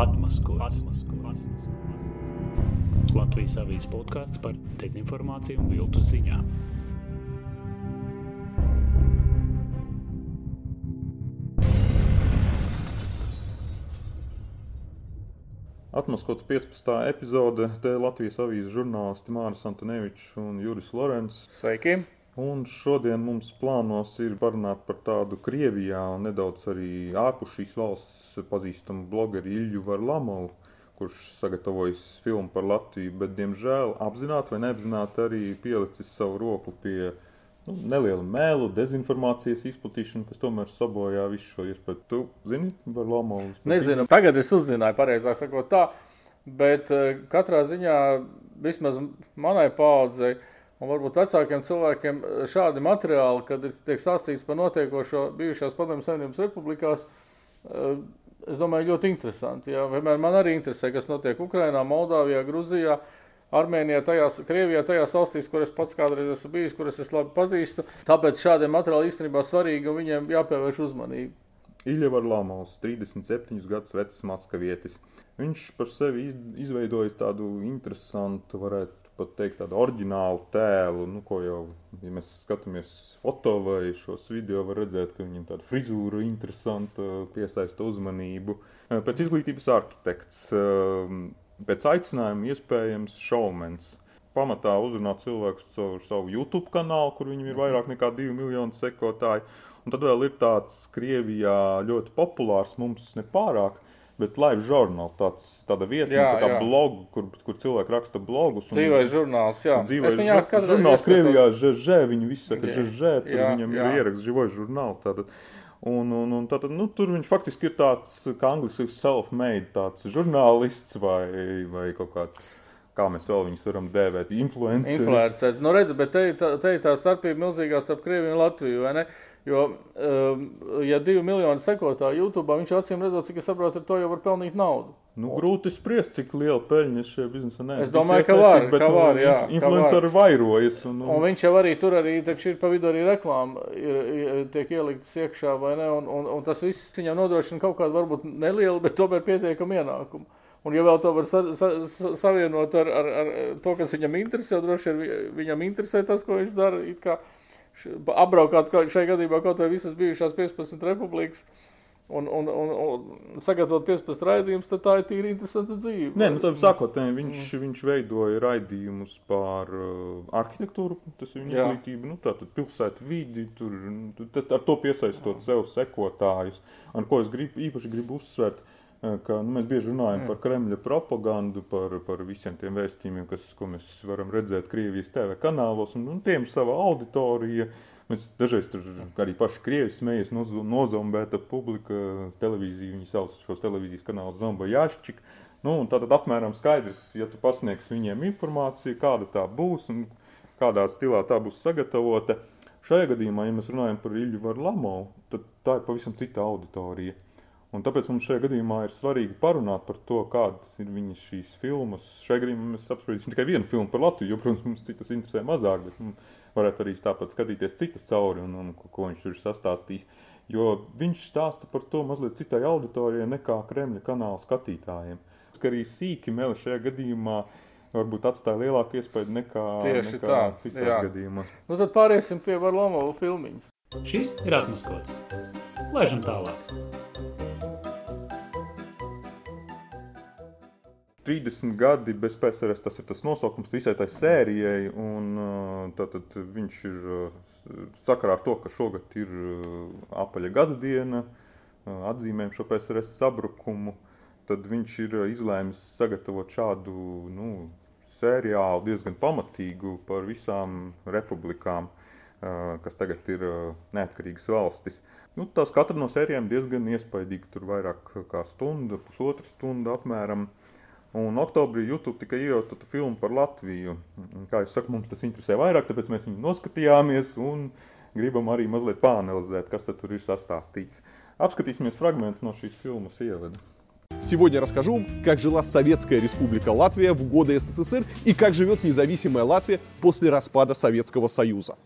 Atmaskots. Latvijas avīzes podkāsts par dezinformāciju un viltus ziņām. Atmaskots 15. epizode, te Latvijas avīzes žurnālisti Māris Antonevičs un Juris Lorenz. Sveiki! Un šodien mums plānos ir parunāt par tādu Krievijā un nedaudz arī ārpus šīs valsts pazīstamu blogeri Ilju Varlamovu, kurš sagatavojis filmu par Latviju, bet, diemžēl, apzināti vai neapzināti arī pielicis savu roku pie nu, neliela mēlu, dezinformācijas izplatīšana, kas tomēr sabojā visu šo iespēju. Tu zini, Varlamovs? Nezinu, tagad es uzzināju, pareizāk sakot tā, bet uh, katrā ziņā vismaz manai paudzei Un varbūt vecākiem cilvēkiem eh, šādi materiāli, kad ir tiek stāstīts par notiekošo bijušās Padomju Savienības republikās, eh, es domāju, ļoti interesanti. Jā. Vienmēr man arī interesē, kas notiek Ukrainā, Moldāvijā, Gruzijā, Armēnijā, tajās, Krievijā, tajās valstīs, kur es pats kādreiz esmu bijis, kuras es labi pazīstu. Tāpēc šādiem materiāliem īstenībā svarīgi un viņiem jāpievērš uzmanība. Ilja Varlamovs, 37 gadus vecs maskavietis. Viņš par sevi izveidojis tādu interesantu, varētu pat teikt, tādu oriģinālu tēlu, nu, ko jau, ja mēs skatāmies foto vai šos video, var redzēt, ka viņam tāda frizūra interesanta, piesaista uzmanību. Pēc izglītības arhitekts, pēc aicinājuma iespējams šaumens. Pamatā uzrunāt cilvēkus caur savu YouTube kanālu, kur viņam ir vairāk nekā 2 miljoni sekotāju. Un tad vēl ir tāds Krievijā ļoti populārs, mums nepārāk, Bet live žurnāls, tāds, tāda vieta, jā, tā kā blog, kur, kur cilvēki raksta blogus. Dzīvais žurnāls, jā. Dzīvais žurnāls Krievijā, ŽŽ, viņi visi saka ŽŽ, tur jā, viņam jā. ir ieraksts dzīvais žurnāls. Tātad. Un, un, un tātad, nu, tur viņš faktiski ir tāds, kā angliski self-made, tāds žurnālists vai, vai kaut kāds kā mēs vēl viņus varam dēvēt, influenceris. Influenceris. Nu, redz, bet te, te ir tā starpība milzīgā starp Krieviju un Latviju, vai ne? Jo, ja divi miljoni sekotāji YouTube, viņš acīm redzot, cik es saprotu, ar to jau var pelnīt naudu. Nu, grūti spriest, cik liela peļņa šajā biznesā nē. Es domāju, ka var, bet, ka nu, var, jā. Influenceri vairojas. Un, un... un viņš jau arī tur arī, taču ir pa vidu arī reklāma, ir, tiek ieliktas iekšā, vai ne, un, un, un tas viss viņam nodrošina kaut kādu varbūt nelielu, bet tomēr pietiekamu ienākumu. Un, ja vēl to var sa, sa, sa, savienot ar, ar, ar to, kas viņam interesē, droši vien viņam interesē tas, ko viņš dara, apbraukāt šai gadījumā kaut vai visas bijušās 15 republikas. Un, un, un, un sagatavot 15 raidījumus, tad tā ir tīri interesanta dzīve. Nē, nu, tā sākotnēji viņš, mm. viņš veidoja raidījumus par uh, arhitektūru, tas ir viņa izglītība, nu, tātad pilsētu vidi, tur, tas, ar to piesaistot Jā. sev sekotājus. Un ko es gribu, īpaši gribu uzsvērt, uh, ka nu, mēs bieži runājam mm. par Kremļa propagandu, par, par visiem tiem vēstījumiem, kas, ko mēs varam redzēt Krievijas TV kanālos, un, un tiem sava auditorija. Mēs dažreiz tur arī paši krievi smējas, nozombēta publika, televīzija, viņi sauc šos televīzijas kanālus Zomba Jašķik. Nu, tātad apmēram skaidrs, ja tu pasniegs viņiem informāciju, kāda tā būs un kādā stilā tā būs sagatavota. Šajā gadījumā, ja mēs runājam par Ilju Varlamovu, tad tā ir pavisam cita auditorija. Un tāpēc mums šajā gadījumā ir svarīgi parunāt par to, kādas ir viņas šīs filmas. Šajā gadījumā mēs apspriedīsim tikai vienu filmu par Latviju, jo, protams, mums citas interesē mazāk, bet nu, varētu arī tāpat skatīties citas cauri un, un ko, ko viņš tur ir sastāstījis. Jo viņš stāsta par to mazliet citai auditorijai nekā Kremļa kanāla skatītājiem. Ka arī sīki meli šajā gadījumā varbūt atstāja lielāku iespēju nekā, Tieši nekā tā, citās jā. gadījumos. Nu tad pāriesim pie Varlamova filmiņas. Šis ir atmaskots. Laižam tālāk. 30 gadi bez PSRS, tas ir tas nosaukums visai tai sērijai. Un, tātad viņš ir sakarā ar to, ka šogad ir apaļa gada diena, atzīmējam šo PSRS sabrukumu. Tad viņš ir izlēmis sagatavot šādu nu, sērijālu diezgan pamatīgu par visām republikām, kas tagad ir neatkarīgas valstis. Nu, tās katra no sērijām diezgan iespaidīga, tur vairāk kā stunda, pusotra stunda apmēram. Un oktobrī YouTube tika ievietota filma par Latviju. Kā jau saku, mums tas interesē vairāk, tāpēc mēs viņu noskatījāmies un gribam arī mazliet pāanalizēt, kas tur ir sastāstīts. Apskatīsimies fragment no šīs filmas ievada. Сегодня расскажу как жила Советская Республика Латвия в годы СССР и как живет независимая Латвия после распада Советского Союза.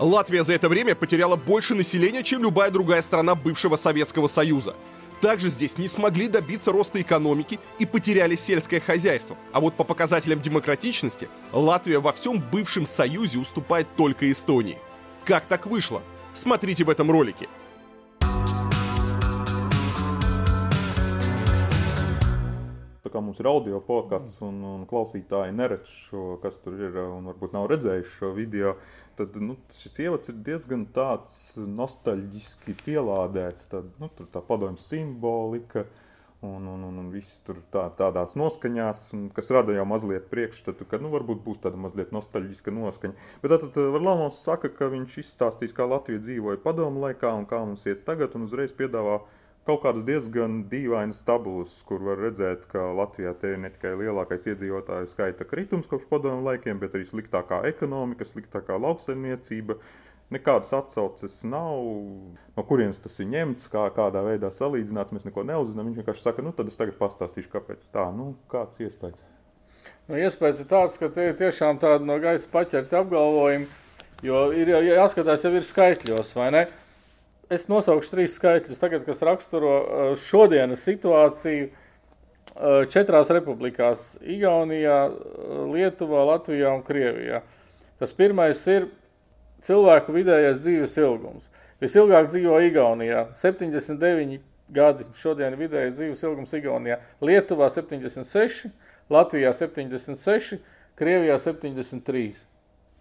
Латвия за это время потеряла больше населения, чем любая другая страна бывшего Советского Союза. Также здесь не смогли добиться роста экономики и потеряли сельское хозяйство. А вот по показателям демократичности Латвия во всем бывшем Союзе уступает только Эстонии. Как так вышло? Смотрите в этом ролике. Kā mums ir audio podkāsts un, un klausītāji neredz šo, kas tur ir, un varbūt nav redzējuši šo video, tad nu, šis ievads ir diezgan tāds nostalģiski pielādēts. Tad, nu, tur tā padomju simbolika un, un, un, un viss tur tā, tādās noskaņās, un, kas rada jau mazliet priekšstatu, ka nu, varbūt būs tāda mazliet nostalģiska noskaņa. Bet tātad Varlamons saka, ka viņš izstāstīs, kā Latvija dzīvoja padomu laikā un kā mums iet tagad, un uzreiz piedāvā kaut kādas diezgan dīvainas tabulas, kur var redzēt, ka Latvijā te ir ne tikai lielākais iedzīvotāju skaita kritums kopš padomu laikiem, bet arī sliktākā ekonomika, sliktākā lauksaimniecība. Nekādas atsauces nav, no kurienes tas ir ņemts, kā, kādā veidā salīdzināts. Mēs neko neuzzinām. Viņš vienkārši saka, nu tad es tagad pastāstīšu, kāpēc tā. Nu, kāds iespējas? Nu, iespējas ir tāds, ka tie ir tiešām tādi no gaisa paķerti apgalvojumi, jo ir jāskatās jau ir skaitļos, vai ne? Es nosaukšu trīs skaitļus, tagad, kas raksturo uh, šodienas situāciju uh, četrās republikās - Igaunijā, uh, Lietuvā, Latvijā un Krievijā. Tas pirmais ir cilvēku vidējais dzīves ilgums. Visilgāk dzīvo Igaunijā - 79 gadi. Šodien vidējais dzīves ilgums Igaunijā - Lietuvā 76, Latvijā 76, Krievijā 73.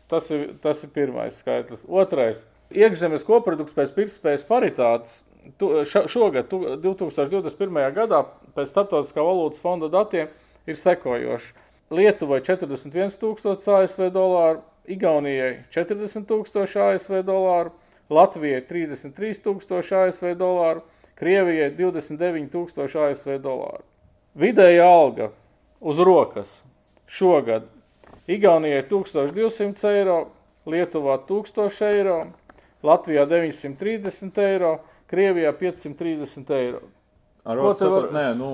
Tas ir, tas ir pirmais skaitlis. Otrais Iekšzemes koprodukts pēc pirktspējas paritātes tu, šogad, tu, 2021. gadā, pēc Startautiskā valūtas fonda datiem, ir sekojoši. Lietuvai 41,000 ASV dolāru, Igaunijai 40,000 ASV dolāru, Latvijai 33,000 ASV dolāru, Krievijai 29,000 ASV dolāru. Vidēja alga uz rokas šogad Igaunijai 1200 eiro, Lietuvā 1000 eiro, Latvijā 930 eiro, Krievijā 530 eiro. Ar ko te var... Nē, nu,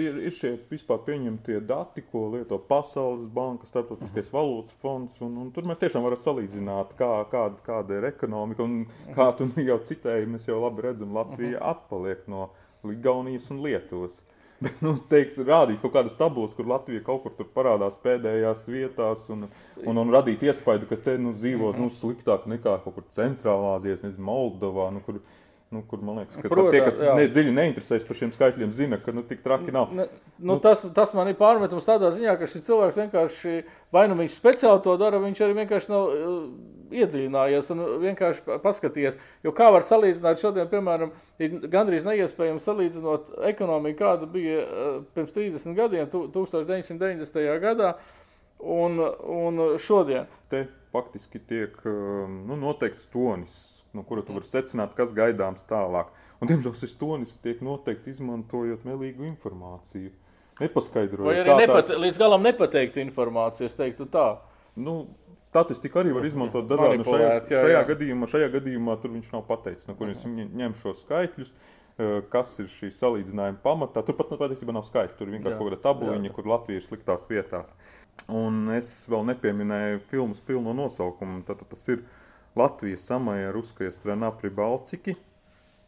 ir, ir šie vispār pieņemtie dati, ko lieto Pasaules banka, Startautiskais uh -huh. valūtas fonds, un, un tur mēs tiešām varam salīdzināt, kā, kāda, kāda ir ekonomika, un kā tu jau citēji, mēs jau labi redzam, Latvija uh -huh. atpaliek no Ligaunijas un Lietuvas. Bet, nu, teikt, rādīt kaut kādas tabulas, kur Latvija kaut kur tur parādās pēdējās vietās un, un, un radīt iespēju, ka te nu, dzīvo nu, sliktāk nekā kaut kur Centrālā Azijā, nezinu, Moldovā, nu, kur Nu, kur man liekas, ka Protams, tie, kas ne, dziļi neinteresējas par šiem skaitļiem, zina, ka nu, tik traki nav. Ne, nu, nu, tas, tas man ir pārmetums tādā ziņā, ka šis cilvēks vienkārši, vai nu viņš speciāli to dara, viņš arī vienkārši nav uh, iedziļinājies un vienkārši paskatījies. Jo kā var salīdzināt šodien, piemēram, ir gandrīz neiespējami salīdzinot ekonomiku, kāda bija uh, pirms 30 gadiem, 1990. gadā, un, un šodien. Te faktiski tiek um, nu, noteikts tonis no kura tu vari secināt, kas gaidāms tālāk. Un, diemžēl šis tonis tiek noteikti izmantojot melīgu informāciju. Nepaskaidrojot. Vai arī nepat, tā... līdz galam nepateikt informāciju, es teiktu tā. Nu, Statistika arī var izmantot dažādi. Nu, šajā, jā, šajā, jā. Gadījumā, šajā gadījumā tur viņš nav pateicis, no kurienes viņi ņem šos skaitļus, eh, kas ir šī salīdzinājuma pamatā. Tur pat nu, patiesībā nav skaitļu, tur vienkārši kaut kāda tabuliņa, kur Latvija ir sliktās vietās. Un es vēl nepieminēju filmas pilno nosaukumu. Tātad tas ir uh, Латвия самая русская страна Прибалтики,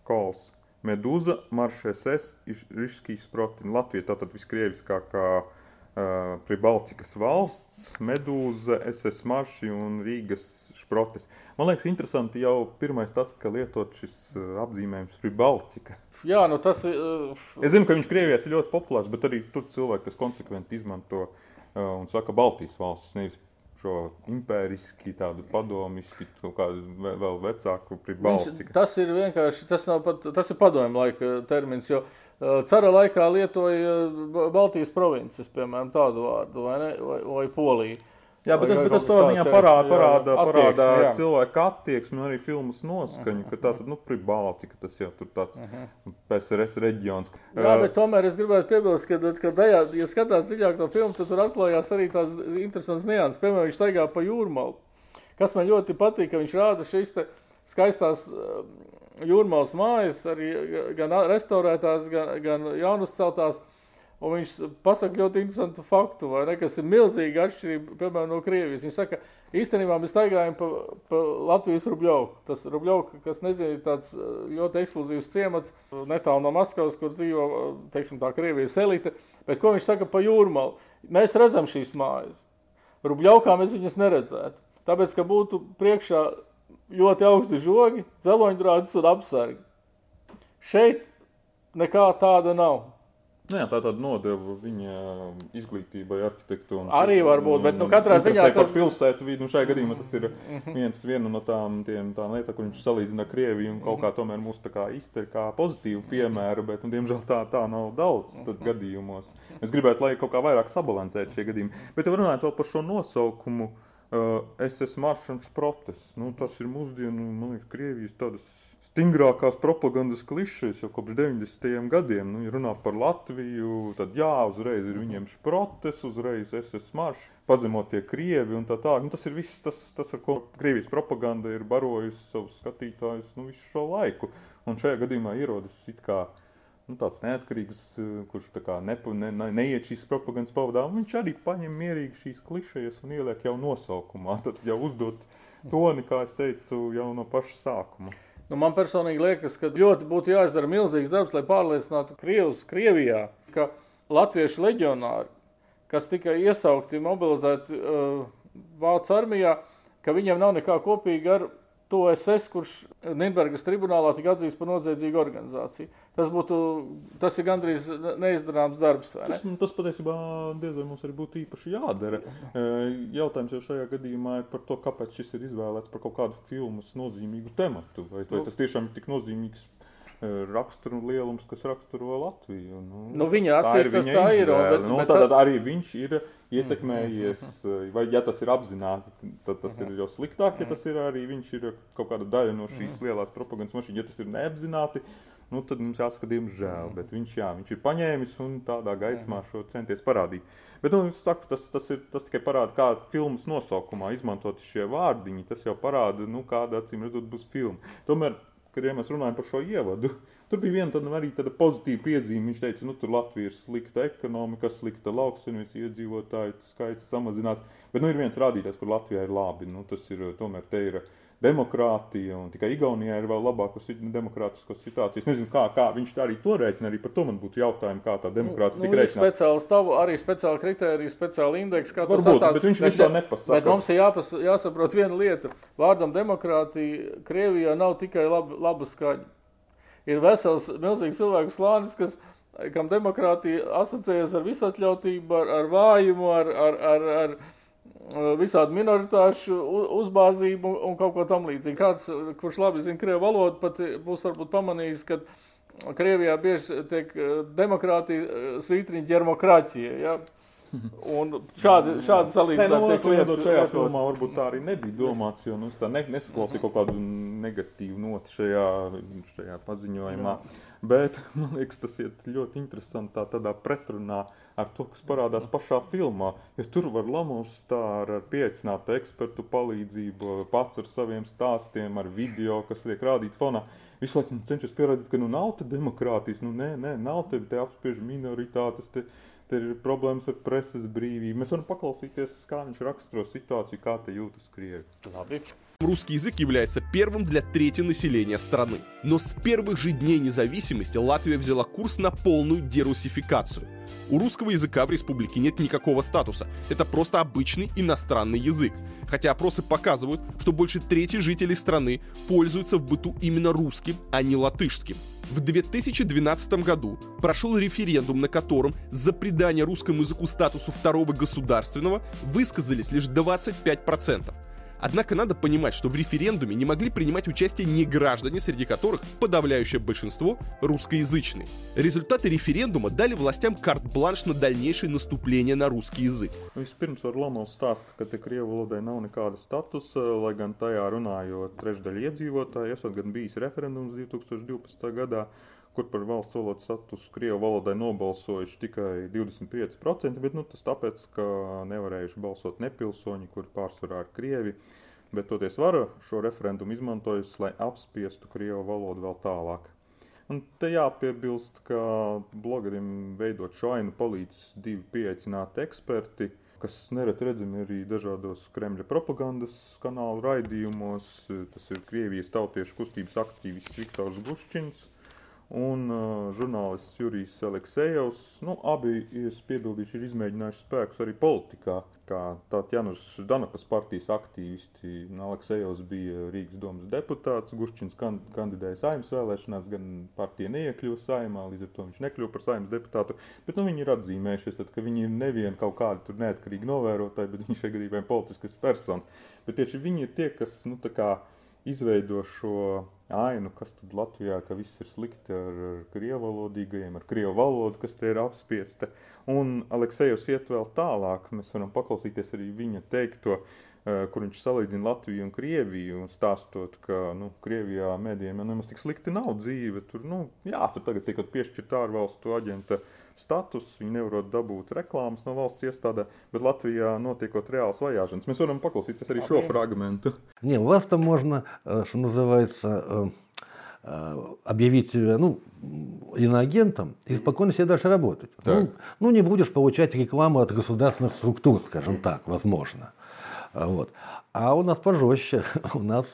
Kols, Medūza, Marš SS, Rišskijas protin. Latvija tātad viskrieviskākā uh, Pribaltikas valsts, Medūza, SS marši un Rīgas šprotes. Man liekas, interesanti jau pirmais tas, ka lietot šis uh, apzīmējums Pribaltika. Jā, nu tas ir. Uh, es zinu, ka viņš Krievijās ir ļoti populārs, bet arī tur cilvēki, kas konsekventi izmanto uh, un saka Baltijas valstis, nevis šo impēriski, tādu padomiski, kādu vēl vecāku pribalciku. Tas ir vienkārši, tas nav pat, tas ir padomju laika termins, jo cara laikā lietoja Baltijas provinces, piemēram, tādu vārdu, vai ne, vai, vai Poliju. Jā, bet, bet, bet tas savā ziņā parāda, parāda, parāda cilvēku attieksmi un arī filmas noskaņu, ka tā tad, nu, Pribaltika, tas jau tur tāds -huh. PSRS reģions. Jā, bet tomēr es gribētu piebilst, ka, ka tajā, ja skatās dziļāk to filmu, tad tur atklājās arī tās interesants nianses. Piemēram, viņš staigā pa jūrmalu, kas man ļoti patīk, ka viņš rāda šīs te skaistās jūrmalas mājas, arī gan restaurētās, gan, gan jaunus celtās. Un viņš pasaka ļoti interesantu faktu, ne, kas ir milzīga atšķirība, piemēram, no Krievijas. Viņš saka, īstenībā mēs staigājam pa, pa Latvijas rubļauku. Tas rubļauka, kas nezinu, tāds ļoti ekskluzīvs ciemats, netālu no Maskavas, kur dzīvo, teiksim, tā Krievijas elite. Bet ko viņš saka pa jūrmalu? Mēs redzam šīs mājas. Rubļaukā mēs viņas neredzētu. Tāpēc, ka būtu priekšā ļoti augsti žogi, dzeloņdrādis un apsargi. Šeit nekā tāda nav. Nu jā, tā tāda nodeva viņa izglītībai, arhitektūrai. Arī var būt, bet nu, katrā ziņā tas ir pilsētu vidi. Nu, šajā gadījumā tas ir viens viena no tām, tiem, tām lietām, kur viņš salīdzina Krieviju un kaut kā tomēr mūs tā kā izter kā pozitīvu piemēru, bet, nu, diemžēl tā, tā nav daudz tad gadījumos. Es gribētu, lai kaut kā vairāk sabalansētu šie gadījumi. Bet, ja runājot par šo nosaukumu, uh, es esmu maršants protests. Nu, tas ir mūsdienu, man liekas, Krievijas tādas stingrākās propagandas klišejas jau kopš 90. gadiem. Nu, ja runā par Latviju, tad jā, uzreiz ir viņiem šprotes, uzreiz SS marš, pazemotie krievi un tā tā. Nu, tas ir viss tas, tas, ar ko Krievijas propaganda ir barojusi savus skatītājus nu, visu šo laiku. Un šajā gadījumā ierodas it kā nu, tāds neatkarīgs, kurš kā nepa, ne, ne, neiet šīs propagandas pavadā. Viņš arī paņem mierīgi šīs klišejas un ieliek jau nosaukumā. Tad jau uzdot toni, kā es teicu, jau no paša sākuma. Nu, man personīgi liekas, ka ļoti būtu jāizdara milzīgs darbs, lai pārliecinātu Krievus, Krievijā, ka latviešu leģionāri, kas tika iesaukti, mobilizēti uh, Vācu armijā, ka viņiem nav nekā kopīga ar to SS, kurš Nīderlandes tribunālā tika atzīts par noziedzīgu organizāciju. Tas, būtu, tas ir gandrīz neizdarāms darbs. Ne? Tas, tas patiesībā diez vai mums arī būtu īpaši jādara. Jautājums jau šajā gadījumā ir par to, kāpēc šis ir izvēlēts par kaut kādu filmas nozīmīgu tematu. Vai, vai tas tiešām ir tik nozīmīgs raksturu lielums, kas raksturo Latviju. Nu, nu, viņa acīs tas tā ir. Bet, nu, bet tad, tad arī viņš ir ietekmējies, vai ja tas ir apzināti, tad tas ir jau sliktāk, ja tas ir arī viņš ir kaut kāda daļa no šīs lielās propagandas mašīnas. Ja tas ir neapzināti, nu, tad mums jāsaka, diemžēl. Bet viņš, jā, viņš ir paņēmis un tādā gaismā šo centies parādīt. Bet, nu, saku, tas, tas, ir, tas tikai parāda, kā filmas nosaukumā izmantot šie vārdiņi. Tas jau parāda, nu, kāda acīm redzot būs filma. Tomēr kad ja mēs runājam par šo ievadu, tur bija viena tāda arī tāda pozitīva piezīme. Viņš teica, nu tur Latvija ir slikta ekonomika, slikta lauksaimnieks, iedzīvotāju skaits samazinās. Bet nu, ir viens rādītājs, kur Latvijā ir labi. Nu, tas ir tomēr te ir demokrātija, un tikai Igaunijā ir vēl labākas demokrātiskas situācijas. Es nezinu, kā, kā viņš tā arī to rēķina. Arī par to man būtu jautājumi, kā tā demokrātija nu, tika rēķināta. Speciāli stavu, arī speciāli kriteriji, speciāli indeks, kā Varbūt, to sastāv. bet viņš viņš to nepasaka. Bet mums ir jāpas, jāsaprot viena lieta. Vārdam demokrātija Krievijā nav tikai laba, laba skaņa. Ir vesels, milzīgs cilvēku slānis, kas, kam demokrātija asociējas ar visatļautību, ar, ar vājumu, ar, ar, ar, ar visādi minoritāšu uzbāzību un kaut ko tam līdzīgu. Kāds, kurš labi zina krievu valodu, pat būs varbūt pamanījis, ka Krievijā bieži tiek demokrātija svītriņa ģermokrāķija. Ja? Un šādi, šādi salīdzinājumi nu, tiek lietot šajā filmā varbūt tā arī nebija domāts, jo nu, tā ne, nesaklausīja kaut kādu negatīvu noti šajā, šajā paziņojumā. Jā. Bet man liekas, tas iet ļoti interesanti tā, tādā pretrunā ar to, kas parādās pašā filmā. Jo ja tur var lamūs tā ar, ar pieaicinātu ekspertu palīdzību, pats ar saviem stāstiem, ar video, kas tiek rādīts fonā. Visu laiku nu, cenšas pierādīt, ka nu nav te demokrātijas, nu nē, nē, nav te, te apspiež minoritātes, te, te ir problēmas ar preses brīvību. Mēs varam paklausīties, kā viņš raksturo situāciju, kā te jūtas Krievi. Labi. Русский язык является первым для трети населения страны. Но с первых же дней независимости Латвия взяла курс на полную дерусификацию. У русского языка в республике нет никакого статуса. Это просто обычный иностранный язык. Хотя опросы показывают, что больше трети жителей страны пользуются в быту именно русским, а не латышским. В 2012 году прошел референдум, на котором за придание русскому языку статусу второго государственного высказались лишь 25%. Однако надо понимать, что в референдуме не могли принимать участие не граждане, среди которых подавляющее большинство русскоязычные. Результаты референдума дали властям карт-бланш на дальнейшее наступление на русский язык. Vispirms var Lomovs stāst, ka te Krievu valodai nav nekāda statusa, lai gan tajā runājot trešdaļa iedzīvotāji, esot gan bijis referendums 2012. gadā, kur par valsts valodas statusu Krievu valodai nobalsojuši tikai 25%, bet nu, tas tāpēc, ka nevarējuši balsot nepilsoņi, kuri pārsvarā ir Krievi, bet toties vara šo referendumu izmantojusi, lai apspiestu Krievu valodu vēl tālāk. Un te jāpiebilst, ka blogerim veidot šo ainu palīdz divi pieaicināti eksperti, kas nereti redzami arī dažādos Kremļa propagandas kanālu raidījumos. Tas ir Krievijas tautiešu kustības aktīvists Viktors Buščins un uh, žurnālists Jurijs Aleksejevs. Nu, abi, es piebildīšu, ir izmēģinājuši spēkus arī politikā. Kā Tatjanas Danakas partijas aktīvisti, Aleksejevs bija Rīgas domas deputāts, Guščins kandidēja saimnes vēlēšanās, gan partija neiekļuva saimā, līdz ar to viņš nekļuva par saimnes deputātu. Bet nu, viņi ir atzīmējušies, tad, ka viņi ir nevien kaut kādi neatkarīgi novērotāji, bet viņi šajā gadījumā ir politiskas personas. Bet tieši viņi ir tie, kas, nu, tā kā izveido šo ainu, kas tad Latvijā, ka viss ir slikti ar, ar krievalodīgajiem, ar krievu valodu, kas te ir apspiesta. Un Aleksejus iet vēl tālāk, mēs varam paklausīties arī viņa teikto, eh, kur viņš salīdzina Latviju un Krieviju, stāstot, ka nu, Krievijā mēdījiem jau nemaz tik slikti nav dzīve. Tur, nu, jā, tur tagad tiek piešķirta ārvalstu aģenta uh, status, viņi nevarot dabūt reklāmas no valsts iestādē, bet Латвия notiekot реалс vajāšanas. Mēs varam paklausīties arī šo фрагменту. Не, у вас там можно, что называется, объявить себя ну, иноагентом и спокойно себе дальше работать. Ну, ну, не будешь получать рекламу от государственных структур, скажем так, возможно. Вот. А у нас пожестче. У нас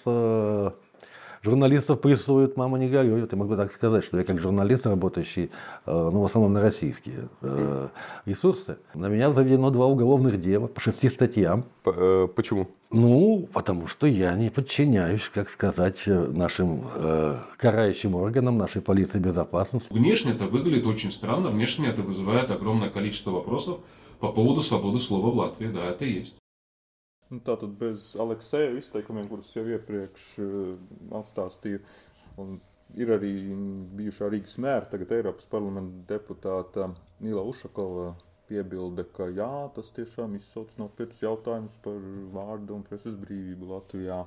журналистов прессуют, мама не горюет. Я могу так сказать, что я как журналист, работающий, э, ну, в основном на российские э, ресурсы, на меня заведено два уголовных дела по шести статьям. Э, почему? Ну, потому что я не подчиняюсь, как сказать, нашим э, карающим органам, нашей полиции безопасности. Внешне это выглядит очень странно, внешне это вызывает огромное количество вопросов по поводу свободы слова в Латвии. Да, это есть. Nu, Tātad bez Aleksēja izteikumiem, kurus jau iepriekš uh, atstāstīju, un ir arī bijušā Rīgas mēra, tagad Eiropas parlamenta deputāta Nila Ušakova piebilde, ka jā, tas tiešām izsauc nopietnus jautājumus par vārdu un preses brīvību Latvijā.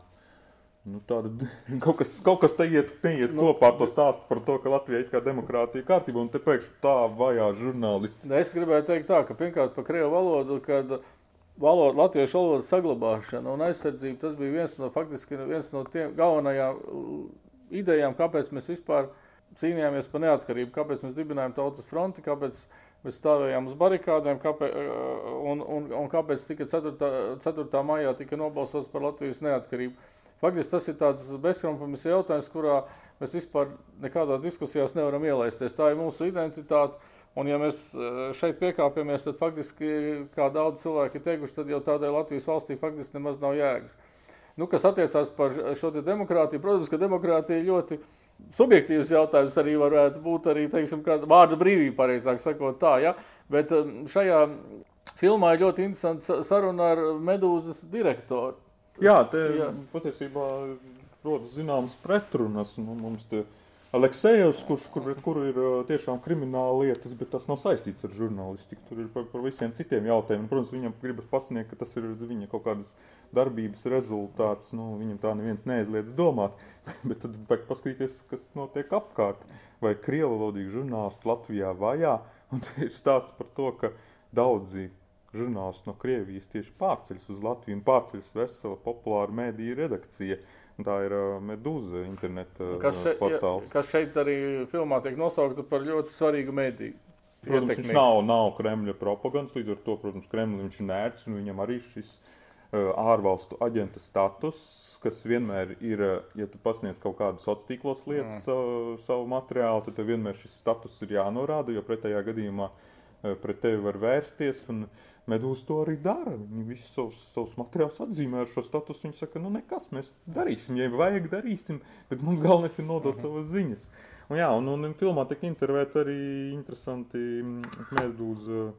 Nu, tāda, kaut, kas, kaut kas te iet, neiet nu, kopā ar to stāstu par to, ka Latvija ir kā demokrātija kārtība, un te pēkšņi tā vajā žurnālisti. Es gribēju teikt tā, ka pirmkārt par krievu valodu, kad uh, valoda, latviešu valodas saglabāšana un aizsardzība, tas bija viens no, faktiski viens no tiem galvenajām idejām, kāpēc mēs vispār cīnījāmies par neatkarību, kāpēc mēs dibinājām tautas fronti, kāpēc mēs stāvējām uz barikādēm, kāpēc, un, un, un kāpēc tika 4. 4. maijā tika nobalsots par Latvijas neatkarību. Faktiski tas ir tāds bezkompromiss jautājums, kurā mēs vispār nekādās diskusijās nevaram ielaisties. Tā ir mūsu identitāte Un, ja mēs eh, šeit piekāpjamies, tad faktiski, kā daudz cilvēki ir teikuši, tad jau tādai Latvijas valstī faktiski nemaz nav jēgas. Nu, kas attiecās par šo demokrātiju, protams, ka demokrātija ir ļoti subjektīvs jautājums arī varētu būt arī, teiksim, vārda brīvība, pareizāk sakot tā, ja? bet eh, šajā filmā ir ļoti interesanta saruna ar Medūzas direktoru. Jā, te Jā. patiesībā rodas zināmas pretrunas, nu, mums te Aleksējevs, kurš kur, kur ir tiešām krimināla lietas, bet tas nav saistīts ar žurnālistiku. Tur ir par, par visiem citiem jautājumiem. Protams, viņam gribas pasniegt, ka tas ir viņa kaut kādas darbības rezultāts. Nu, viņam tā neviens neaizliedz domāt, bet tad vajag paskatīties, kas notiek apkārt. Vai krievu valodīgi žurnālisti Latvijā vajā? Un ir stāsts par to, ka daudzi žurnālisti no Krievijas tieši pārceļas uz Latviju un pārceļas vesela populāra mēdīja redakcija. Tā ir Medūza interneta kas še, portāls. Kas šeit arī filmā tiek nosaukta par ļoti svarīgu mediju. Protams, ietekmīgs. viņš nav, nav Kremļa propagandas, līdz ar to, protams, Kremļa viņš ir nērts un viņam arī šis ārvalstu aģenta status, kas vienmēr ir, ja tu pasniedz kaut kādu sociālos tīklos lietas, mm. savu, savu materiālu, tad vienmēr šis status ir jānorāda, jo pretējā gadījumā pret tevi var vērsties. Un, uh, Medūza to arī dara. Viņi visus savus, savus materiālus atzīmē ar šo statusu. Viņi saka, nu nekas, mēs darīsim, ja vajag, darīsim, bet mums galvenais ir nodot -huh. savas ziņas. Un, jā, un, un filmā tika intervēta arī interesanti medūza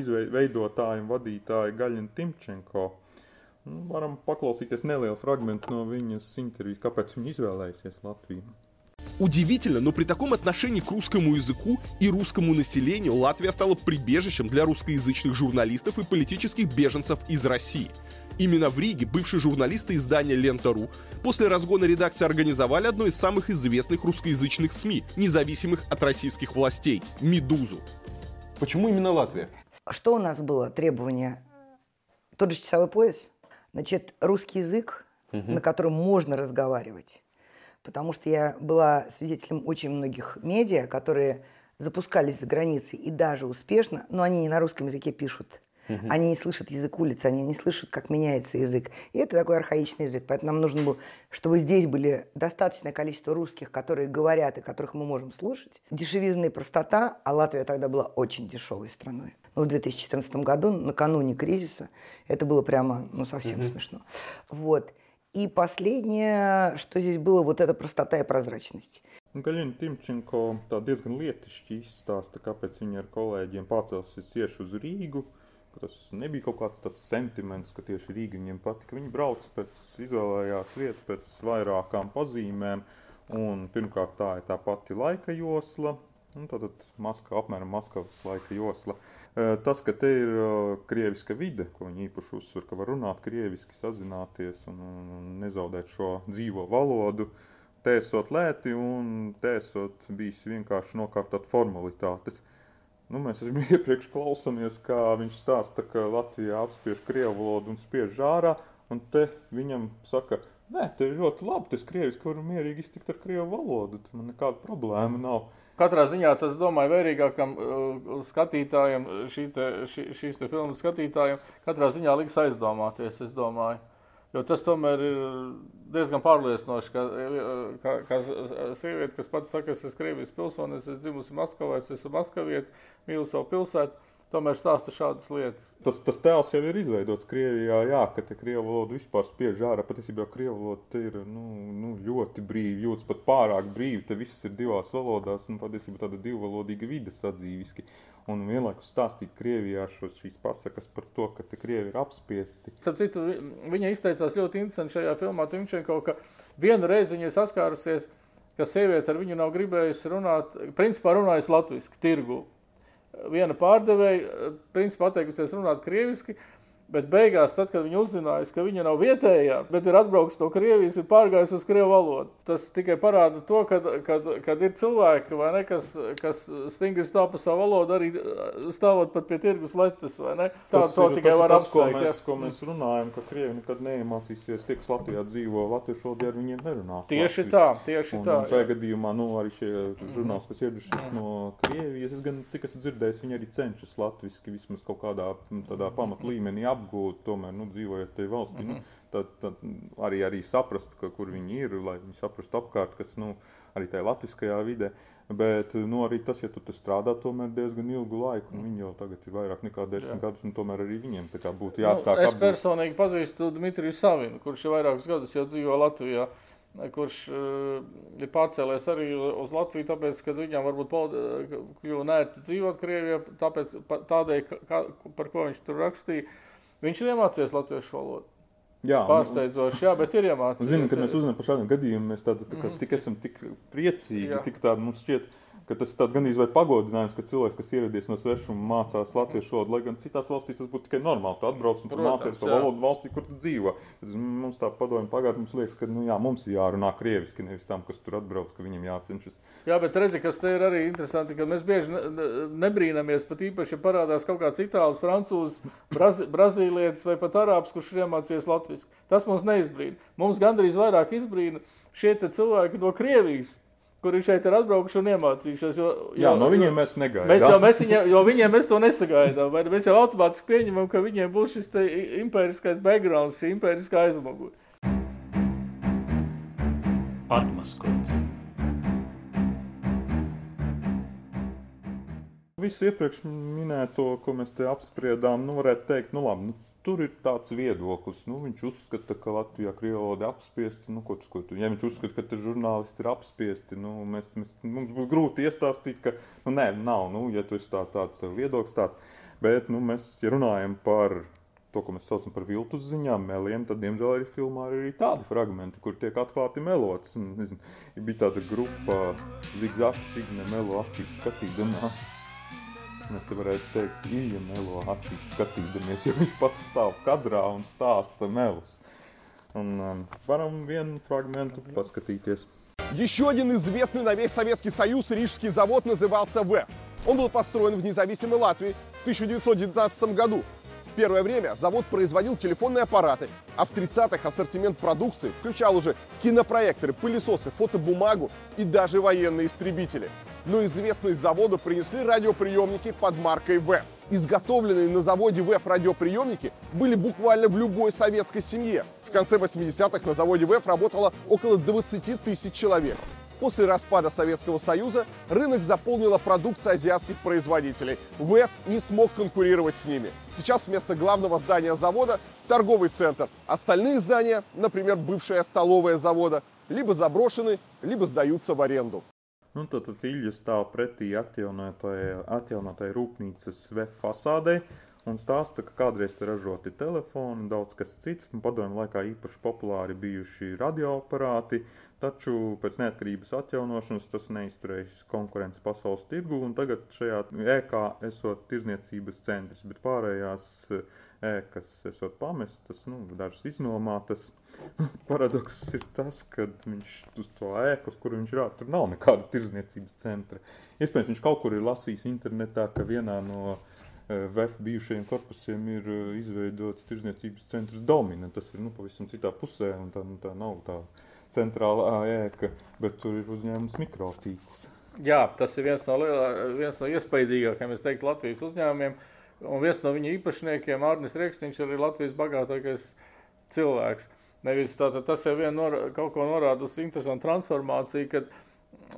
izveidotāji un vadītāji Gaļina Timčenko. Nu, varam paklausīties nelielu fragment no viņas intervijas, kāpēc viņa izvēlējusies Latviju. Удивительно, но при таком отношении к русскому языку и русскому населению Латвия стала прибежищем для русскоязычных журналистов и политических беженцев из России. Именно в Риге бывшие журналисты издания «Лента.ру» после разгона редакции организовали одно из самых известных русскоязычных СМИ, независимых от российских властей – «Медузу». Почему именно Латвия? Что у нас было требование? Тот же часовой пояс. Значит, русский язык, угу. на котором можно разговаривать потому что я была свидетелем очень многих медиа, которые запускались за границей и даже успешно, но они не на русском языке пишут. Угу. Они не слышат язык улицы, они не слышат, как меняется язык. И это такой архаичный язык. Поэтому нам нужно было, чтобы здесь были достаточное количество русских, которые говорят и которых мы можем слушать. Дешевизна и простота, а Латвия тогда была очень дешевой страной. Но в 2014 году, накануне кризиса, это было прямо ну, совсем угу. смешно. Вот. И последнее, что здесь было, вот эта простота и прозрачность. Gaļina Timčenko tā diezgan lietišķi izstāsta, kāpēc viņa ar kolēģiem pārcēlusies tieši uz Rīgu. Tas nebija kaut kāds tāds sentiments, ka tieši Rīga viņiem patika. Viņi brauca pēc, izvēlējās vietu pēc vairākām pazīmēm. Un pirmkārt, tā ir tā pati laika josla, un tātad Maskava, apmēram Maskavas laika josla. Tas, ka te ir krieviska vide, ko viņi īpaši uzsver, ka var runāt krieviski, sazināties un, un nezaudēt šo dzīvo valodu, tēsot lēti un tēsot bijis vienkārši nokārtot formalitātes. Nu, mēs esam iepriekš klausāmies, kā viņš stāsta, ka Latvijā apspiež krievu valodu un spiež ārā, un te viņam saka, nē, te ir ļoti labi, tas krieviski var mierīgi iztikt ar krievu valodu, man nekāda problēma nav. Katrā ziņā tas, domāju, vērīgākam uh, skatītājam, šī te, šī, šīs te filmas skatītājam, katrā ziņā liks aizdomāties, es domāju. Jo tas tomēr ir diezgan pārliecinoši, ka, ka, ka sieviete, kas pati saka, es esmu Krievijas pilsonis, es dzimusi Maskavā, es esmu Maskavieti, mīlu savu pilsētu, tomēr stāsta šādas lietas. Tas, tas tēls jau ir izveidots Krievijā, jā, ka te Krievu valodu vispār spiež ārā. Patiesībā Krievu valoda ir nu, nu, ļoti brīva, jūtas pat pārāk brīva. Te viss ir divās valodās un patiesībā tāda divvalodīga vide sadzīviski un vienlaikus stāstīt Krievijā šos, šīs pasakas par to, ka te Krievi ir apspiesti. Starp citu, viņa izteicās ļoti interesanti šajā filmā Timčenko, ka vienu reizi viņa saskārusies, ka sieviete ar viņu nav gribējusi runāt, principā runājusi latviski, tirgu. Viena pārdevēja, principā atteikusies runāt krieviski, Bet beigās, tad, kad viņi uzzināja, ka viņa nav vietējā, bet ir atbraukusi no Krievijas, ir pārgājusi uz Krievu valodu. Tas tikai parāda to, ka ir cilvēki, ne, kas, kas stingri stāv pa savu valodu, arī stāvot pat pie tirgus letes. Tā tas to ir, tikai tas var apsvērt. Ko mēs, ko mēs runājam, ka Krievi nekad neiemācīsies, tie, kas Latvijā dzīvo, latviešu valodā ar viņiem nerunās. Tieši latvis. tā, tieši un, tā. Un šajā gadījumā, nu, arī šie žurnālisti, kas ieradušies no Krievijas, es gan, cik esmu dzirdējis, viņi arī cenšas latviski vismaz kaut kādā pamatlīmenī apgūt, tomēr nu, dzīvojot tajā valstī, mm -hmm. nu, mhm. tad, tad arī, arī saprast, ka, kur viņi ir, lai viņi saprastu apkārt, kas nu, arī tajā latviskajā vidē. Bet nu, arī tas, ja tu strādā tomēr diezgan ilgu laiku, un viņi jau tagad ir vairāk nekā desmit gadus, un tomēr arī viņiem būtu jāsāk. Nu, es apbūt. personīgi pazīstu Dmitriju Savinu, kurš jau vairākus gadus jau dzīvo Latvijā kurš uh, ir pārcēlies arī uz Latviju, tāpēc, ka viņam varbūt kļuva nērti dzīvot Krievijā, tāpēc, tādēļ, ka, par ko viņš tur rakstīja, Viņš ir iemācījies latviešu valodu. Jā, Pārsteidzoši, jā, bet ir iemācījies. Zinu, kad mēs uzzinām par šādiem gadījumiem, mēs tādu, tā, tā, mm. tik esam tik priecīgi, jā. tik tādi mums šķiet, ka tas ir tāds gandrīz vai pagodinājums, ka cilvēks, kas ieradies no svešuma, mācās latviešu valodu, lai gan citās valstīs tas būtu tikai normāli. Tu atbrauc un tu mācies to valodu valstī, kur tu dzīvo. Mums tā padomju pagātnē, mums liekas, ka nu, jā, mums ir jārunā krieviski, nevis tam, kas tur atbrauc, ka viņam jācenšas. Jā, bet redzi, kas te ir arī interesanti, ka mēs bieži ne, nebrīnamies, pat īpaši, ja parādās kaut kāds itālis, francūzs, brazi, brazīlietis vai pat arābs, kurš ir iemācījies latviski. Tas mums neizbrīna. Mums gandrīz vairāk izbrīna šie cilvēki no Krievijas kuri šeit ir atbraukuši un iemācījušies. Jo, jo, Jā, no viņiem mēs negaidām. Mēs jau, mēs viņa, jo viņiem mēs to nesagaidām. Mēs jau automātiski pieņemam, ka viņiem būs šis impēriskais background, šī impēriskā aizmugure. Atmaskots. Visu iepriekš minēto, ko mēs te apspriedām, nu varētu teikt, nu labi, nu, tur ir tāds viedoklis. Nu, viņš uzskata, ka Latvijā krievalodi apspiesti. Nu, ko, ko, ja viņš uzskata, ka žurnālisti ir apspiesti, nu, mēs, mēs, mums būs grūti iestāstīt, ka nu, nē, nav. Nu, ja tu esi tā, tāds viedoklis, tāds. Bet nu, mēs ja runājam par to, ko mēs saucam par viltus ziņām, meliem, tad, diemžēl, arī filmā ir arī tādi fragmenti, kur tiek atklāti melots. Nezinu, bija tāda grupa Zigzags, Signe, Melo acīs skatīdamās. Mēs te varētu teikt, Ilja melo acīs skatīdamies, jo viņš pats stāv kadrā un stāsta melus. Un um, varam vienu фрагменту поскатитесь. Еще один известный на весь Советский Союз рижский завод назывался ВЭФ. Он был построен в независимой Латвии в 1919 году. Первое время завод производил телефонные аппараты, а в 30-х ассортимент продукции включал уже кинопроекторы, пылесосы, фотобумагу и даже военные истребители. Но известность завода принесли радиоприемники под маркой ВЭФ. Изготовленные на заводе ВЭФ радиоприемники были буквально в любой советской семье. В конце 80-х на заводе ВЭФ работало около 20 тысяч человек. После распада Советского Союза рынок заполнила продукция азиатских производителей. ВЭФ не смог конкурировать с ними. Сейчас вместо главного здания завода торговый центр. Остальные здания, например, бывшая столовая завода, либо заброшены, либо сдаются в аренду. Nu, tad, tad Ilja stāv pretī atjaunotai, atjaunotai rūpnīcas VF fasādei un stāsta, ka kādreiz te ražoti telefoni, daudz kas cits. Padomju laikā īpaši populāri bijuši radioaparāti, taču pēc neatkarības atjaunošanas tas neizturējis konkurences pasaules tirgu, un tagad šajā ēkā esot tirzniecības centrs, bet pārējās ēkas esot pamestas, nu, dažas iznomātas. Paradoks ir tas, ka viņš uz to ēku, uz kuru viņš rāda, tur nav nekāda tirzniecības centra. Iespējams, viņš kaut kur ir lasījis internetā, ka vienā no VF bijušajiem korpusiem ir izveidots tirzniecības centrs Domina. Tas ir nu, pavisam citā pusē, un tā, nu, tā nav tā centrālā ēka, bet tur ir uzņēmums mikrotīkls. Jā, tas ir viens no, lielā, viens no iespaidīgākajiem, es teiktu, Latvijas uzņēmumiem. Un viens no viņa īpašniekiem, Arnis Rēksniņš, ir Latvijas bagātākais cilvēks. Nevis tātad tas jau vien nor, kaut ko norāda uz interesantu transformāciju, kad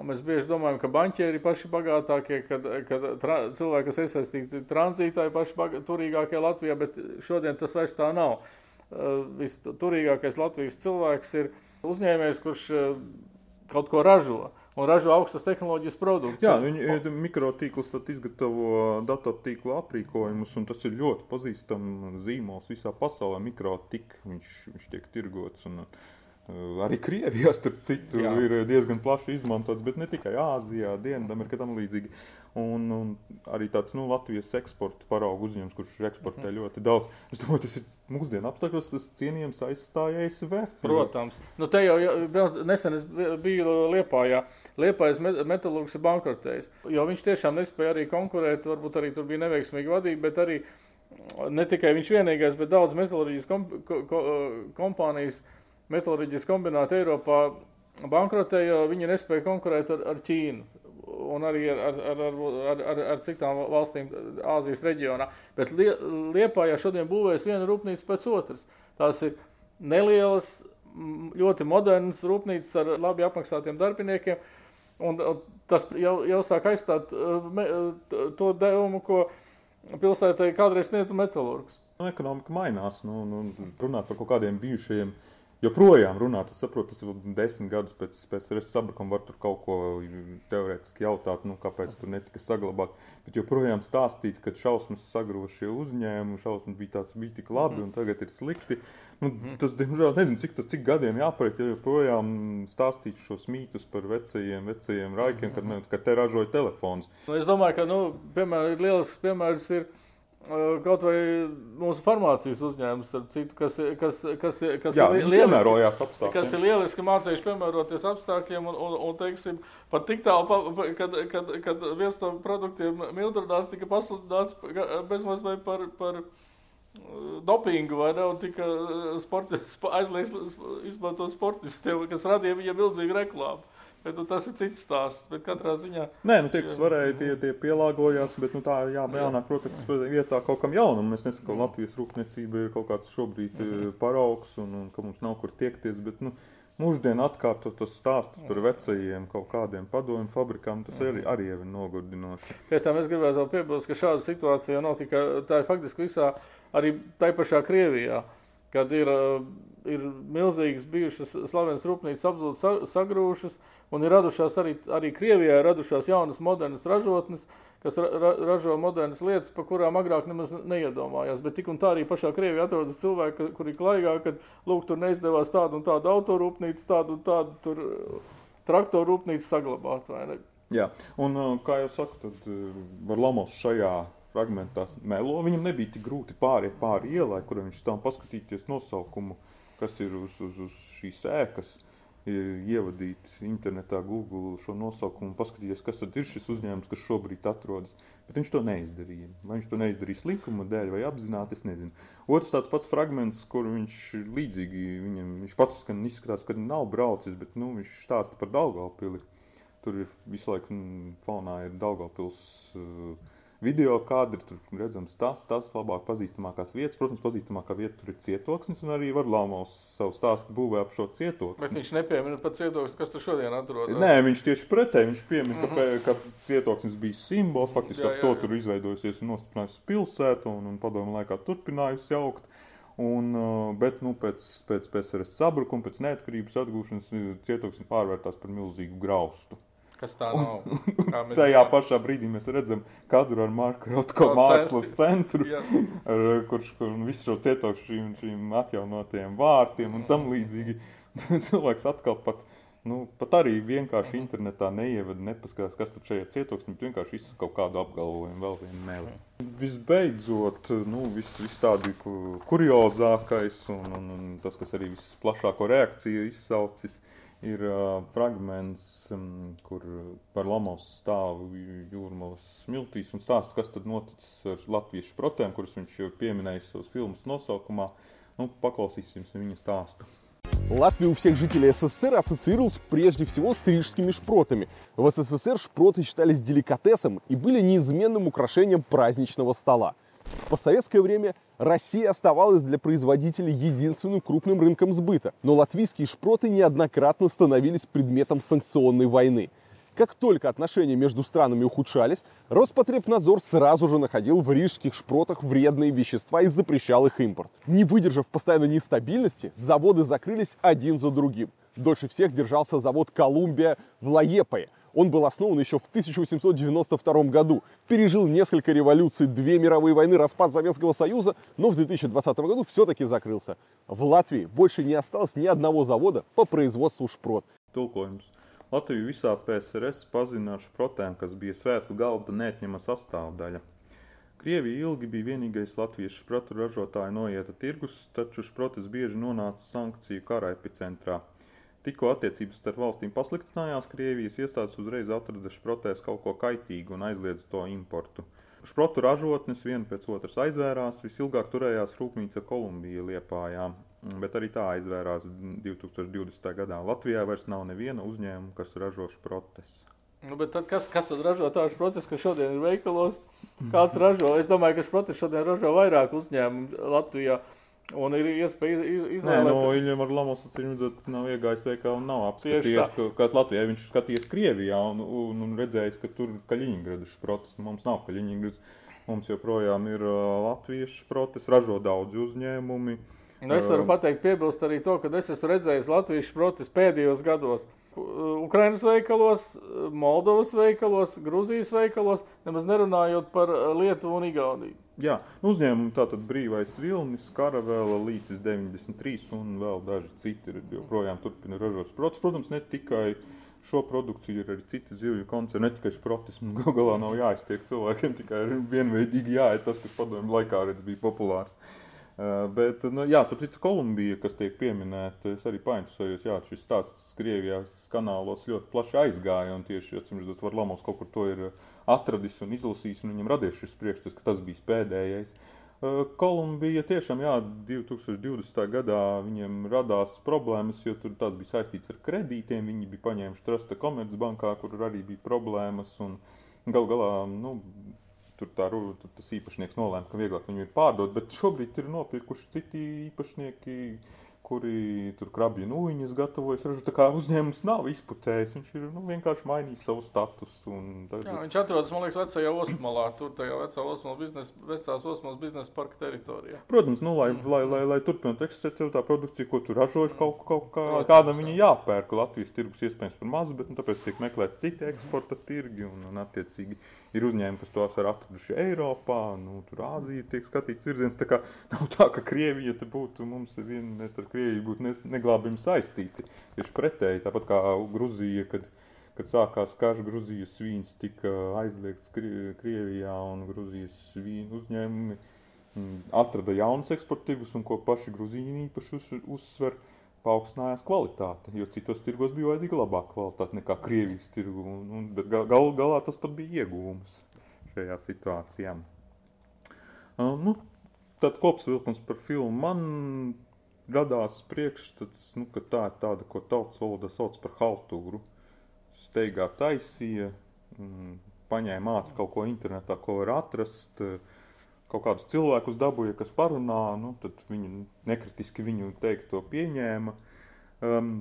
mēs bieži domājam, ka banķieri paši bagātākie, kad, kad tra, cilvēki, kas iesaistīti tranzītā, ir paši baga, turīgākie Latvijā, bet šodien tas vairs tā nav. Uh, Visturīgākais Latvijas cilvēks ir uzņēmējs, kurš uh, kaut ko ražo un ražo augstas tehnoloģijas produktus. Jā, viņi mikrotīklus izgatavo datortīklu aprīkojumus, un tas ir ļoti pazīstams zīmols visā pasaulē. Mikrotik viņš, viņš tiek tirgots. Un, uh, Arī Krievijā, starp citu, Jā. ir diezgan plaši izmantots, bet ne tikai Āzijā, Dienvidamerikā, tam līdzīgi. Un, un arī tāds nu, Latvijas eksporta paraugu uzņēmums, kurš eksportē mm -hmm. ļoti daudz. Es domāju, tas ir mūsdienu apstākļos cienījams aizstājējis VF. Protams. Nu, te jau, jau nesen es biju Liepājā. Liepājas metālurgs ir bankrotējis, jo viņš tiešām nespēja arī konkurēt, varbūt arī tur bija neveiksmīga vadība, bet arī ne tikai viņš vienīgais, bet daudz metālurģijas komp ko kompānijas, metālurģijas kombināti Eiropā bankrotēja, jo viņi nespēja konkurēt ar, ar Ķīnu un arī ar, ar, ar, ar, ar, ar citām valstīm Āzijas reģionā. Bet Liepājā šodien būvēs viena rūpnīca pēc otras. Tās ir nelielas, ļoti modernas rūpnīcas ar labi apmaksātiem darbiniekiem. Un tas jau, jau sāk aizstāt me, to devumu, ko pilsētai kādreiz sniedz metālurgs. Nu, ekonomika mainās. Nu, nu, runāt par kaut kādiem bijušajiem joprojām runāt. Es saprotu, tas ir desmit gadus pēc PSRS sabrukuma, var tur kaut ko teorētiski jautāt, nu, kāpēc tur netika saglabāt. Bet joprojām stāstīt, ka šausmas sagrūva šie uzņēmumi, šausmas bija tāds, bija tik labi un tagad ir slikti. Nu, tas, diemžēl, nezinu, cik, tas, cik gadiem jāpaiet, ja joprojām stāstīt šos mītus par vecajiem, vecajiem raikiem, kad, ne, kad te ražoja telefons. Nu, es domāju, ka, nu, piemēram, lielisks piemērs ir Kaut vai mūsu farmācijas uzņēmums, citu, kas, kas, kas, kas, Jā, ir lieliski, kas ir lieliski mācījuši piemēroties apstākļiem, un, un, un teiksim, pat tik tālu, kad, kad, kad viens no produktiem Mildredās tika pasludināts bezmaz vai par, par dopingu, vai ne, un tika sporti, aizliegts izmantot sportistiem, kas radīja viņam milzīgu reklāmu. Bet, nu, tas ir cits stāsts. Bet katrā ziņā. Nē, nu, tie, kas varēja, tie, tie pielāgojās. Bet nu, tā jā, jānāk, protams, vietā kaut kam jaunam. Es nesaku, ka Latvijas rūpniecība ir kaut kāds šobrīd mm. paraugs un, un ka mums nav kur tiekties. Bet, nu, Mūždien atkārtot tos stāstus par vecajiem kaut kādiem padomju fabrikām, tas arī, arī ir nogurdinoši. Pie tam es gribētu piebilst, ka šāda situācija nav tikai tā ir faktiski visā, arī tai pašā Krievijā, kad ir, ir milzīgas bijušas slavenas rūpnīcas absolūti sagrūšas, Un ir radušās arī, arī Krievijā radušās jaunas, modernas ražotnes, kas ra, ra, ražo modernas lietas, par kurām agrāk nemaz neiedomājās. Bet tik un tā arī pašā Krievijā atrodas cilvēki, kuri klaigā, ka lūk, tur neizdevās tādu un tādu autorūpnīcu, tādu un tādu tur traktoru rūpnīcu saglabāt. Jā, un kā jau saku, tad Varlamovs šajā fragmentā melo. Viņam nebija tik grūti pāriet pāri ielai, kur viņš stāv paskatīties nosaukumu, kas ir uz, uz, uz šīs ēkas. ievadīt internetā Google šo nosaukumu paskatīties, kas tad ir šis uzņēmums, kas šobrīd atrodas. Bet viņš to neizdarīja. Vai viņš to neizdarīs likuma dēļ vai apzināti, es nezinu. Otrs tāds pats fragments, kur viņš līdzīgi viņam, viņš pats skan izskatās, ka nav braucis, bet nu, viņš stāsta par Daugavpili. Tur ir visu laiku mm, fonā ir Daugavpils uh, video kadri, tur redzams tas, tas labāk pazīstamākās vietas. Protams, pazīstamākā vieta tur ir cietoksnis, un arī Varlāmovs savu stāstu būvē ap šo cietoksni. Bet viņš nepiemina pat cietoksni, kas tur šodien atrodas. Nē, viņš tieši pretēji, viņš piemina, mm -hmm. ka, ka cietoksnis bija simbols, faktiski jā, jā, jā. to tur izveidojusies un nostiprinājusi pilsētu, un, un padomu laikā turpinājusi jaukt. Un, bet nu, pēc, pēc PSRS sabrukuma, pēc neatkarības atgūšanas cietoksnis pārvērtās par milzīgu graustu. Kas tā nav? Tajā pašā brīdī mēs redzam kadru ar Marku Rotko mākslas centru, ar, kurš kur visu šo cietokšu šīm, šīm atjaunotajiem vārtiem un tam līdzīgi. Cilvēks atkal pat, nu, pat arī vienkārši internetā neievada, nepaskatās, kas tur šajā cietoksnī, bet vienkārši izsaka kaut kādu apgalvojumu, vēl vienu meli. Visbeidzot, nu, viss vis tādi kuriozākais un, un, un tas, kas arī visplašāko reakciju izsaucis, ir uh, fragments, um, kur par Lamovs stāv jūrmalas smiltīs un stāsta, kas tad noticis ar latviešu protēm, kurus viņš jau pieminēja savas filmas nosaukumā. Nu, paklausīsim viņa stāstu. Латвия у всех жителей СССР ассоциировалась прежде всего с рижскими шпротами. В СССР шпроты считались деликатесом и были неизменным украшением праздничного стола. В постсоветское время Россия оставалась для производителей единственным крупным рынком сбыта, но латвийские шпроты неоднократно становились предметом санкционной войны. Как только отношения между странами ухудшались, Роспотребнадзор сразу же находил в рижских шпротах вредные вещества и запрещал их импорт. Не выдержав постоянной нестабильности, заводы закрылись один за другим. Дольше всех держался завод «Колумбия» в Лаепае. Он был основан еще в 1892 году, пережил несколько революций, две мировые войны, распад Советского Союза, но в 2020 году все-таки закрылся. В Латвии больше не осталось ни одного завода по производству шпрот. Latviju visā PSRS pazina ar šprotēm, kas bija svētku galda neatņema sastāvdaļa. Krievija ilgi bija vienīgais latviešu šprotu ražotāju noieta tirgus, taču šprotes bieži nonāca sankciju kara epicentrā. Tikko attiecības starp valstīm pasliktinājās, Krievijas iestādes uzreiz atrada šprotēs kaut ko kaitīgu un aizliedza to importu. Šprotu ražotnes viena pēc otras aizvērās, visilgāk turējās rūpnīca Kolumbija Liepājā, bet arī tā aizvērās 2020. gadā. Latvijā vairs nav neviena uzņēmuma, kas ražo šprotes. Nu, tad kas, kas tad ražo tādu šprotes, kas šodien ir veikalos? Kāds ražo? Es domāju, ka šprotes šodien ražo vairāk uzņēmumu Latvijā. Un ir iespēja izvēlēties. No viņam ar Lamos acīm nav iegājis veikā un nav apskatījies, ka, kas Latvijā viņš skatījies Krievijā un, un, un redzējis, ka tur Kaļiņgradas šprotas, mums nav Kaļiņgradas, mums joprojām ir uh, latviešu šprotas, ražo daudzi uzņēmumi. Un es varu pateikt, piebilst arī to, ka es esmu redzējis latviešu šprotas pēdējos gados. Ukrainas veikalos, Moldovas veikalos, Grūzijas veikalos, nemaz nerunājot par Lietuvu un Igauniju. Jā, uzņēmumi tātad brīvais vilnis, karavēla līdz 93 un vēl daži citi ir joprojām turpina ražot sprotus. Protams, ne tikai šo produkciju ir arī citi zivju koncerni, ne tikai šprotis, un gal galā nav jāiztiek cilvēkiem, tikai vienveidīgi jāiet tas, kas padomju laikā redz bija populārs. Uh, bet, nu, jā, tur ir Kolumbija, kas tiek pieminēta. Es arī painteresējos, jā, šis stāsts Krievijas kanālos ļoti plaši aizgāja, un tieši, atcīm redzot, Varlamovs kaut kur to ir uh, atradis un izlasījis, un viņam radies šis priekšstats, ka tas bija pēdējais. Kolumbija tiešām, jā, 2020. gadā viņiem radās problēmas, jo tur tas bija saistīts ar kredītiem. Viņi bija paņēmuši trusta komercbankā, kur arī bija problēmas. Gal galā, nu, tur, tā, tur tas īpašnieks nolēma, ka vieglāk viņu ir pārdot, bet šobrīd ir nopirkuši citi īpašnieki kuri tur krabju nūjiņas gatavojas. Ražu, tā kā uzņēmums nav izputējis, viņš ir nu, vienkārši mainījis savu statusu. Tad... Jā, viņš atrodas, man liekas, vecajā osmalā, tur tajā vecā osmalas biznesa, vecās osmalas biznesa parka teritorijā. Protams, nu, lai, mm. lai, lai, lai turpinātu eksistēt, tev tā produkcija, ko tu ražoji, kaut, kaut kā, Protams, kādam viņa jāpērk. Latvijas tirgus iespējams par mazu, bet nu, tāpēc tiek meklēt citi eksporta tirgi un, un attiecīgi ir uzņēmumi, kas tos ir atraduši Eiropā, nu, tur Āzija tiek skatīts virziens. Tā kā nav tā, ka Krievija te būtu, mums vien, mēs ar Krieviju būtu neglābimi saistīti. Tieši pretēji, tāpat kā Gruzija, kad, kad sākās karš, Gruzijas vīns tika aizliegts Krievijā un Gruzijas vīnu uzņēmumi mm, atrada jaunas eksportīvas un ko paši Gruzīni īpaši uz, uzsver. Paaugstinājās kvalitāte, jo citos tirgos bija vajadzīga labāka kvalitāte nekā Krievijas tirgu, un, un, bet gal, gal, galā tas pat bija iegūms šajā situācijā. Uh, nu, tad kopsvilkums par filmu man radās priekšstats, nu, ka tā ir tāda, ko tautas valodā sauc par haltūru. Steigā taisīja, mm, paņēma ātri kaut ko internetā, ko var atrast, kaut kādus cilvēkus dabūja, kas parunā, nu, tad viņi nekritiski viņu teikto pieņēma. Um,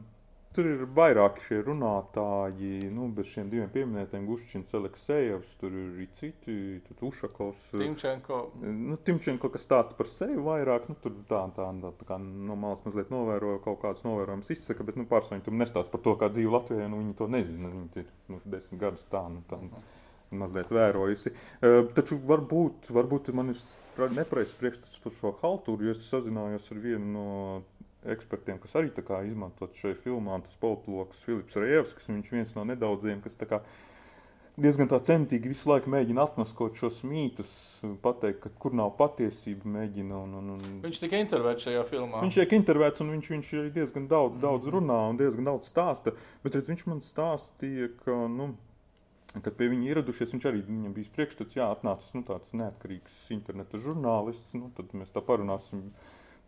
Tur ir vairāki šie runātāji, nu, bez šiem diviem pieminētiem, Guščins, Aleksejevs, tur ir arī citi, tur Ušakovs. Timčenko. Nu, Timčenko, kas stāsta par sevi vairāk, nu, tur tā, tā, tā, tā kā no malas mazliet novēroja kaut kādus novērojumus izsaka, bet, nu, pārsvarā viņi tur nestāsta par to, kā dzīve Latvijā, nu, viņi to nezina, viņi ir, nu, desmit gadus tā, nu, tā. Mazliet vērojusi. Taču varbūt, varbūt man ir nepareizs priekšstats par šo haltūru, jo es sazinājos ar vienu no ekspertiem, kas arī izmantot šai filmā, tas politologs Filips Rejevskis, viņš viens no nedaudziem, kas tā kā diezgan tā centīgi visu laiku mēģina atmaskot šos mītus, pateikt, ka kur nav patiesība, mēģina. Un, un, un... Viņš tika intervēts šajā filmā. Viņš tiek intervēts un viņš, viņš diezgan daudz, daudz runā un diezgan daudz stāsta, bet redz, viņš man stāstīja, ka, nu, kad pie viņa ieradušies, viņš arī viņam bija priekšstats, jā, atnācis nu, tāds neatkarīgs interneta žurnālists, nu, tad mēs tā parunāsim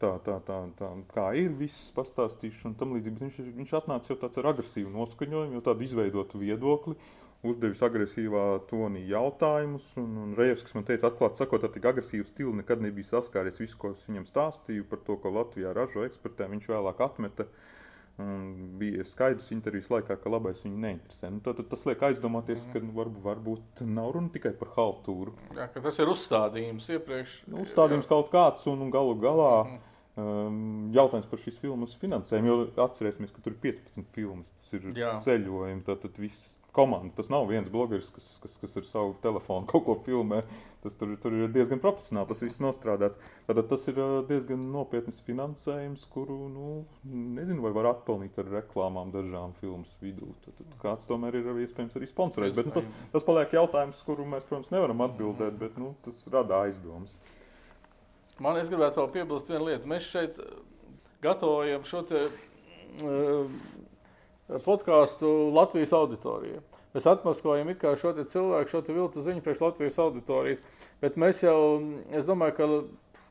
tā, tā, tā, tā kā ir, viss pastāstīšu un tam līdzīgi. Viņš, viņš atnāca jau tāds ar agresīvu noskaņojumu, jau tādu izveidotu viedokli, uzdevis agresīvā tonī jautājumus, un, un Rejevskis man teica, atklāt sakot, ar tik agresīvu stilu nekad nebija saskāries visu, ko es viņam stāstīju par to, ko Latvijā ražo ekspertē, viņš vēlāk atmeta. Un bija skaidrs intervijas laikā, ka labais viņu neinteresē. Nu, tad, tad tas liek aizdomāties, ka nu, varbūt, varbūt nav runa tikai par haltūru. Jā, tas ir uzstādījums iepriekš. Nu, uzstādījums jā. kaut kāds un, un galu galā. Mm Um, jautājums par šīs filmas finansējumu, jo atcerēsimies, ka tur ir 15 filmas, tas ir Jā. ceļojumi, tad viss komanda. Tas nav viens blogeris, kas, kas, kas ar savu telefonu kaut ko filmē. Tas tur, tur ir diezgan profesionāli, tas viss nostrādāts. Tad tas ir diezgan nopietns finansējums, kuru, nu, nezinu, vai var atpelnīt ar reklāmām dažām filmas vidū. Tad, tad kāds tomēr ir iespējams arī sponsorēt. Bet, nu, tas, tas paliek jautājums, kuru mēs, protams, nevaram atbildēt, bet nu, tas rada aizdomas. Man es gribētu vēl piebilst vienu lietu. Mēs šeit gatavojam šo te, uh, podkāstu Latvijas auditorijai. Mēs atmaskojam šo cilvēku, šo viltu ziņu priekš Latvijas auditorijas. Bet mēs jau, es domāju, ka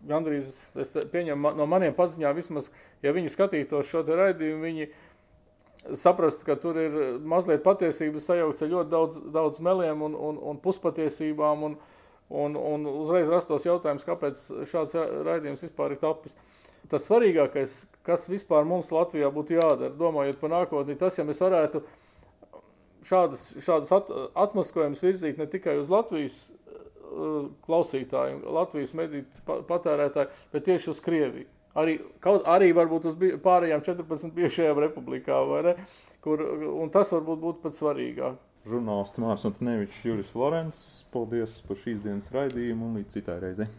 gandrīz, es pieņemu no maniem paziņām, vismaz, ja viņi skatītos šo raidījumu, viņi saprastu, ka tur ir mazliet patiesības sajaukts ar ļoti daudz, daudz meliem un, un, un puspatiesībām. Un, uh, Un, un uzreiz rastos jautājums, kāpēc šāds raidījums vispār ir tapis. Tas svarīgākais, kas vispār mums Latvijā būtu jādara, domājot par nākotni, tas, ja mēs varētu šādas, šādas at, atmaskojumus virzīt ne tikai uz Latvijas uh, klausītājiem, Latvijas mediju patērētājiem, bet tieši uz Krieviju. Arī, kaut, arī varbūt uz pārējām 14 bijušajām republikām, kur, un tas varbūt būtu pat svarīgāk žurnālists Mārcis Antonevičs, Juris Lorents. Paldies par šīs dienas raidījumu un līdz citai reizei.